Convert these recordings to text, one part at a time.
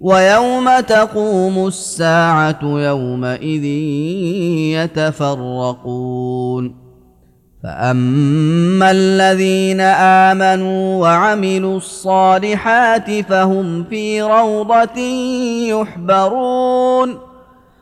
ويوم تقوم الساعة يومئذ يتفرقون. فأما الذين آمنوا وعملوا الصالحات فهم في روضة يحبرون.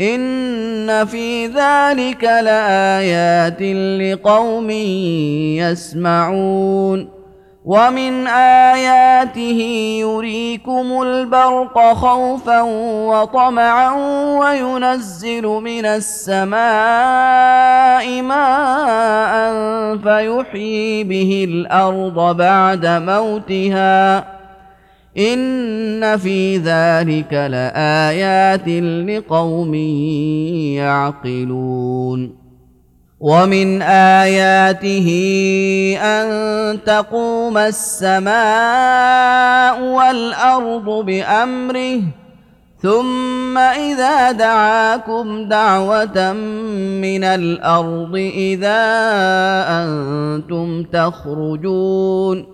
ان في ذلك لايات لقوم يسمعون ومن اياته يريكم البرق خوفا وطمعا وينزل من السماء ماء فيحيي به الأرض بعد موتها ان في ذلك لايات لقوم يعقلون ومن اياته ان تقوم السماء والارض بامره ثم اذا دعاكم دعوه من الأرض اذا أنتم تخرجون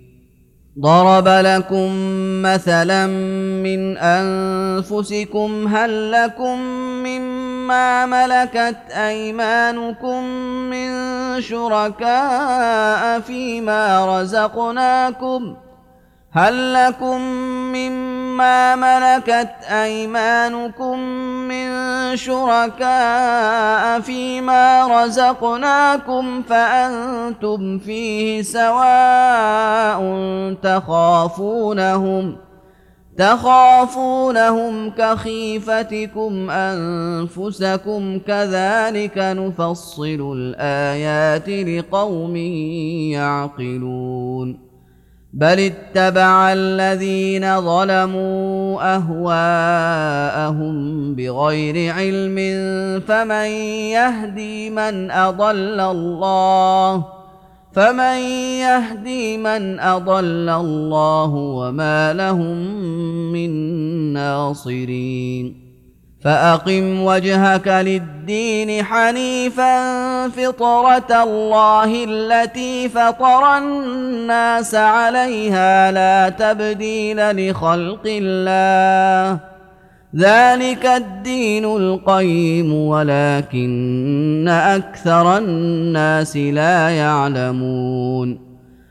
ضرب لكم مثلا من أنفسكم هل لكم مما ملكت أيمانكم من شركاء فيما رزقناكم هل لكم مما ملكت أيمانكم من شركاء فيما رزقناكم فأنتم فيه سواء تخافونهم تخافونهم كخيفتكم أنفسكم كذلك نفصل الآيات لقوم يعقلون بل اتبع الذين ظلموا اهواءهم بغير علم فمن يهدي من اضل الله فمن يهدي من اضل الله وما لهم من ناصرين فأقم وجهك للدين حنيفا فطرة الله التي فطر الناس عليها لا تبديل لخلق الله. ذلك الدين القيم ولكن أكثر الناس لا يعلمون.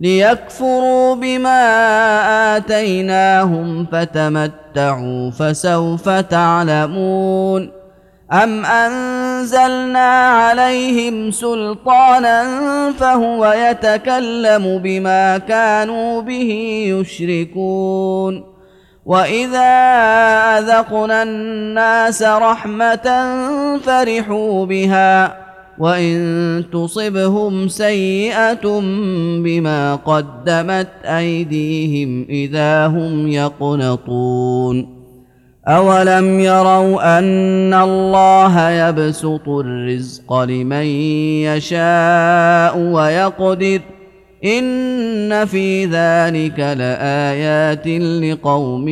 ليكفروا بما آتيناهم فتمتعوا فسوف تعلمون أم أنزلنا عليهم سلطانا فهو يتكلم بما كانوا به يشركون وإذا أذقنا الناس رحمة فرحوا بها وان تصبهم سيئه بما قدمت ايديهم اذا هم يقنطون اولم يروا ان الله يبسط الرزق لمن يشاء ويقدر ان في ذلك لايات لقوم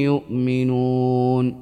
يؤمنون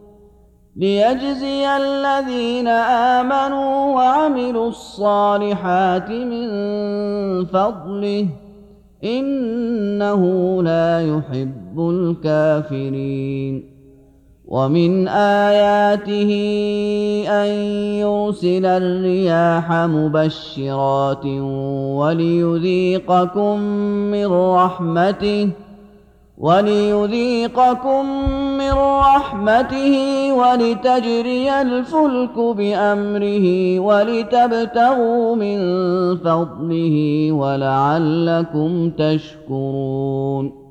ليجزي الذين امنوا وعملوا الصالحات من فضله انه لا يحب الكافرين ومن اياته ان يرسل الرياح مبشرات وليذيقكم من رحمته وليذيقكم من رحمته ولتجري الفلك بأمره ولتبتغوا من فضله ولعلكم تشكرون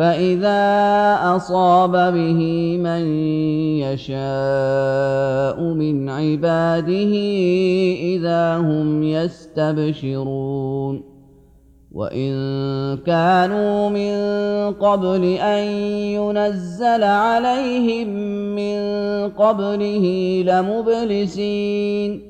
فإذا أصاب به من يشاء من عباده إذا هم يستبشرون وإن كانوا من قبل أن ينزل عليهم من قبله لمبلسين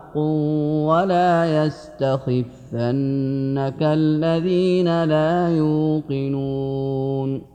ولا يستخف يستخفنك الذين لا يوقنون